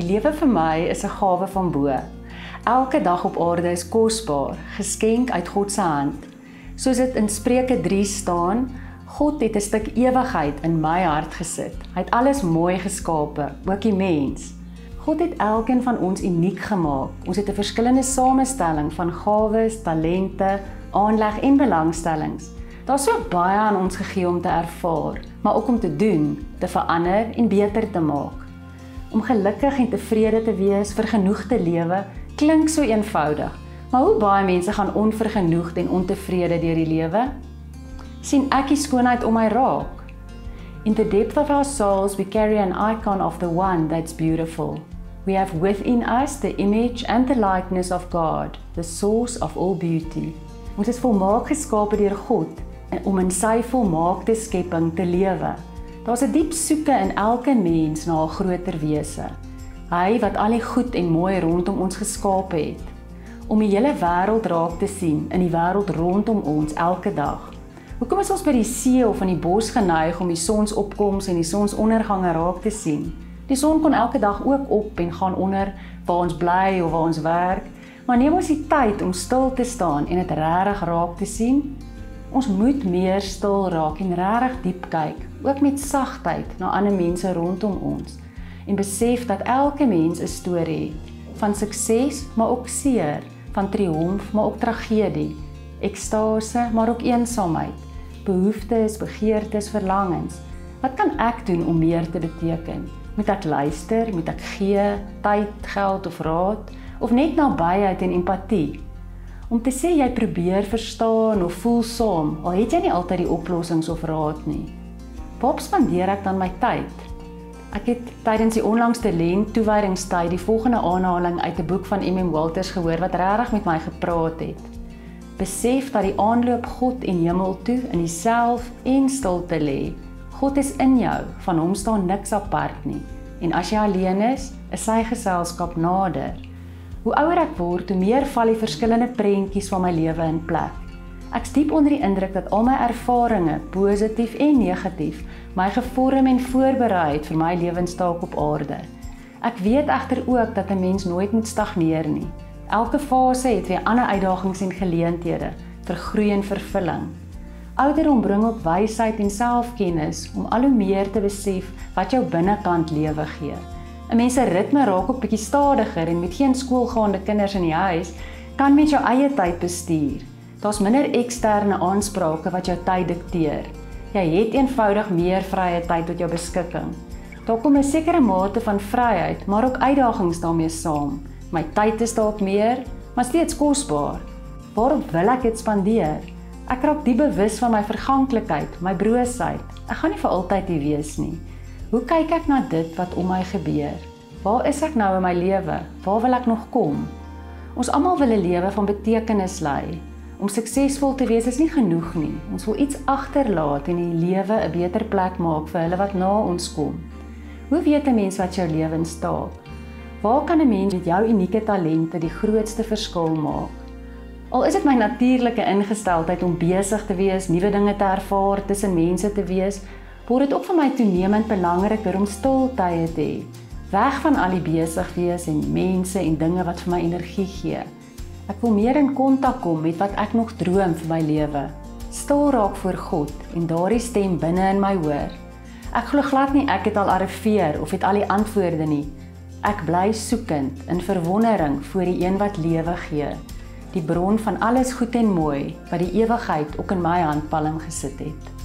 Die lewe vir my is 'n gawe van bo. Elke dag op aarde is kosbaar, geskenk uit God se hand. Soos dit in Spreuke 3 staan, God het 'n stuk ewigheid in my hart gesit. Hy het alles mooi geskape, ook die mens. God het elkeen van ons uniek gemaak. Ons het 'n verskillende samestelling van gawes, talente, aanleg en belangstellings. Daar's so baie aan ons gegee om te ervaar, maar ook om te doen, te verander en beter te maak. Om gelukkig en tevrede te wees, vir genoeg te lewe, klink so eenvoudig. Maar hoe baie mense gaan onvergenoegd en ontevrede deur die lewe? sien ek die skoonheid om my raak. In the depth of our souls we carry an icon of the one that's beautiful. We have within us the image and the likeness of God, the source of all beauty. Ons is volmaak geskape deur God om in sy volmaakte skepping te lewe. Daar's 'n diep soeke in elke mens na 'n groter wese. Hy wat al die goed en mooi rondom ons geskape het, om die hele wêreld raak te sien in die wêreld rondom ons elke dag. Hoekom is ons by die see of in die bos geneig om die sonsopkoms en die sonsondergange raak te sien? Die son kon elke dag ook op en gaan onder waar ons bly of waar ons werk, maar neem ons die tyd om stil te staan en dit regtig raak te sien? Ons moet meer stil raak en regtig diep kyk, ook met sagtheid na ander mense rondom ons en besef dat elke mens 'n storie het van sukses, maar ook seer, van triomf, maar ook tragedie, ekstase, maar ook eensaamheid, behoeftes, begeertes, verlangens. Wat kan ek doen om meer te beteken? Moet ek luister, moet ek gee, tyd, geld of raad of net nabyheid en empatie? Om te sê jy probeer verstaan of voel saam, al het jy nie altyd die oplossings of raad nie. Waar spandeer ek dan my tyd? Ek het tydens die onlangste lent toewydingstyd die volgende aanhaling uit 'n boek van MM Walters gehoor wat regtig met my gepraat het. Besef dat die aanloop God en hemel toe in jouself en stilte lê. God is in jou, van hom staan niks apart nie. En as jy alleen is, is sy geselskap nader. Hoe ouer ek word, hoe meer val die verskillende prentjies van my lewe in plek. Ek steep onder die indruk dat al my ervarings, positief en negatief, my gevorm en voorberei het vir my lewenstaak op aarde. Ek weet egter ook dat 'n mens nooit moet stagneer nie. Elke fase het weer ander uitdagings en geleenthede vir groei en vervulling. Ouderdom bring ook wysheid en selfkennis om al hoe meer te besef wat jou binnekant lewe gee. 'n Mens se ritme raak ook bietjie stadiger en met geen skoolgaande kinders in die huis, kan mens jou eie tyd bestuur. Daar's minder eksterne aansprake wat jou tyd dikteer. Jy het eenvoudig meer vrye tyd tot jou beskikking. Daar kom 'n sekere mate van vryheid, maar ook uitdagings daarmee saam. My tyd is dalk meer, maar steeds kosbaar. Waarop wil ek dit spandeer? Ek raak diep bewus van my verganklikheid, my broosheid. Ek gaan nie vir altyd hier wees nie. Hoe kyk ek na dit wat om my gebeur? Waar is ek nou in my lewe? Waar wil ek nog kom? Ons almal wil 'n lewe van betekenis lei. Om suksesvol te wees is nie genoeg nie. Ons wil iets agterlaat en die lewe 'n beter plek maak vir hulle wat na ons kom. Hoe weet 'n mens wat jou lewe staak? Waar kan 'n mens met jou unieke talente die grootste verskil maak? Al is dit my natuurlike ingesteldheid om besig te wees, nuwe dinge te ervaar, tussen mense te wees, word dit ook vir my toenemend belangriker om stil tye te hê. Weg van al die besig wees en mense en dinge wat vir my energie gee. Ek wil meer in kontak kom met wat ek nog droom vir my lewe. Stil raak voor God en daardie stem binne in my hoor. Ek glo glad nie ek het al arriveer of het al die antwoorde nie. Ek bly soekend in verwondering voor die een wat lewe gee. Die bron van alles goed en mooi wat die ewigheid ook in my handpalm gesit het.